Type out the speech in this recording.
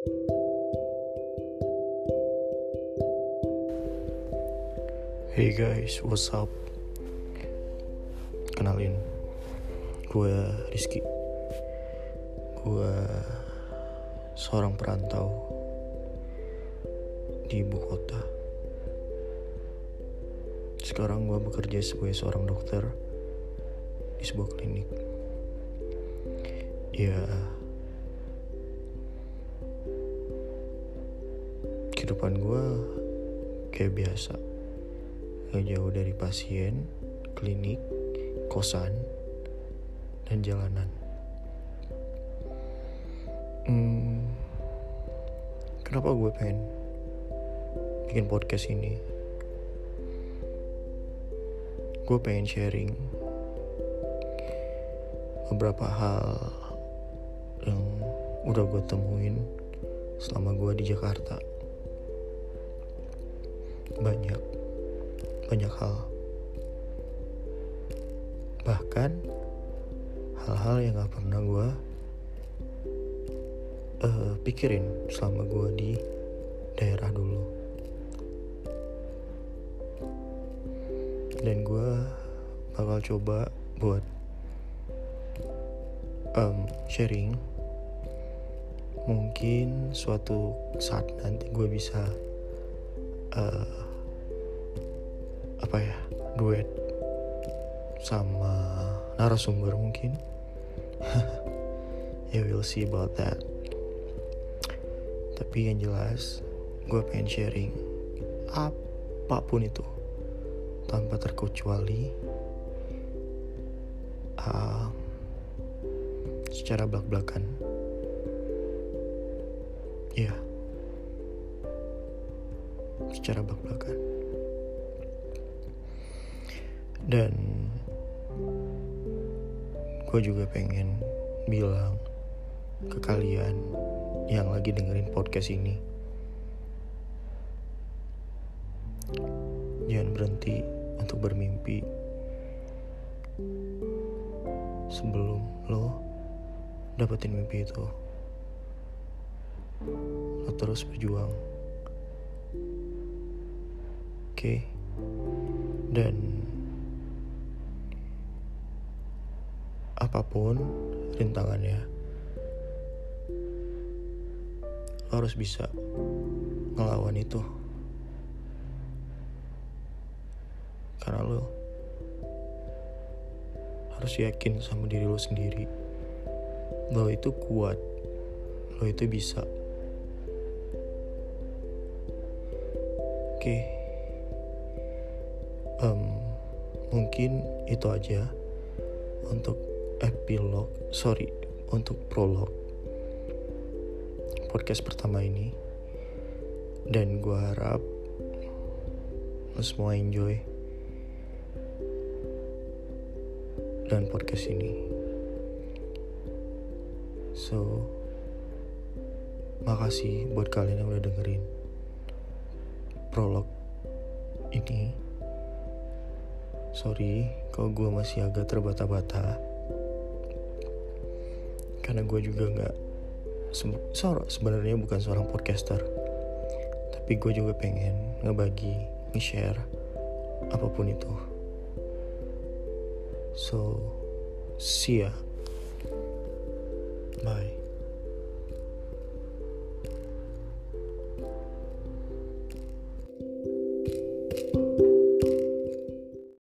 Hey guys, what's up? Kenalin, gue Rizky. Gue seorang perantau di ibu kota. Sekarang gue bekerja sebagai seorang dokter di sebuah klinik. Ya, kehidupan gue kayak biasa gak jauh dari pasien, klinik, kosan, dan jalanan. Hmm, kenapa gue pengen bikin podcast ini? Gue pengen sharing beberapa hal yang udah gue temuin selama gue di Jakarta. Banyak banyak hal. Bahkan hal-hal yang gak pernah gue uh, pikirin selama gue di daerah dulu. Dan gue bakal coba buat um, sharing mungkin suatu saat nanti gue bisa uh, apa ya duet sama narasumber mungkin. Ya we'll see about that. Tapi yang jelas gue pengen sharing apa pun itu tanpa terkecuali uh, secara belak-belakan. Ya yeah. secara belak-belakan dan gue juga pengen bilang ke kalian yang lagi dengerin podcast ini jangan berhenti untuk bermimpi sebelum lo dapetin mimpi itu lo terus berjuang oke okay? dan apa pun rintangannya lo harus bisa ngelawan itu. Karena lo harus yakin sama diri lo sendiri. Lo itu kuat lo itu bisa. Oke. Okay. um, mungkin itu aja untuk epilog sorry untuk prolog podcast pertama ini. Dan gue harap lo semua enjoy dan podcast ini. So makasih buat kalian yang udah dengerin prolog ini. Sorry kalau gue masih agak terbata-bata karena gue juga nggak sebenarnya bukan seorang podcaster. Tapi gue juga pengen ngebagi nge-share apa pun itu. So see ya. Bye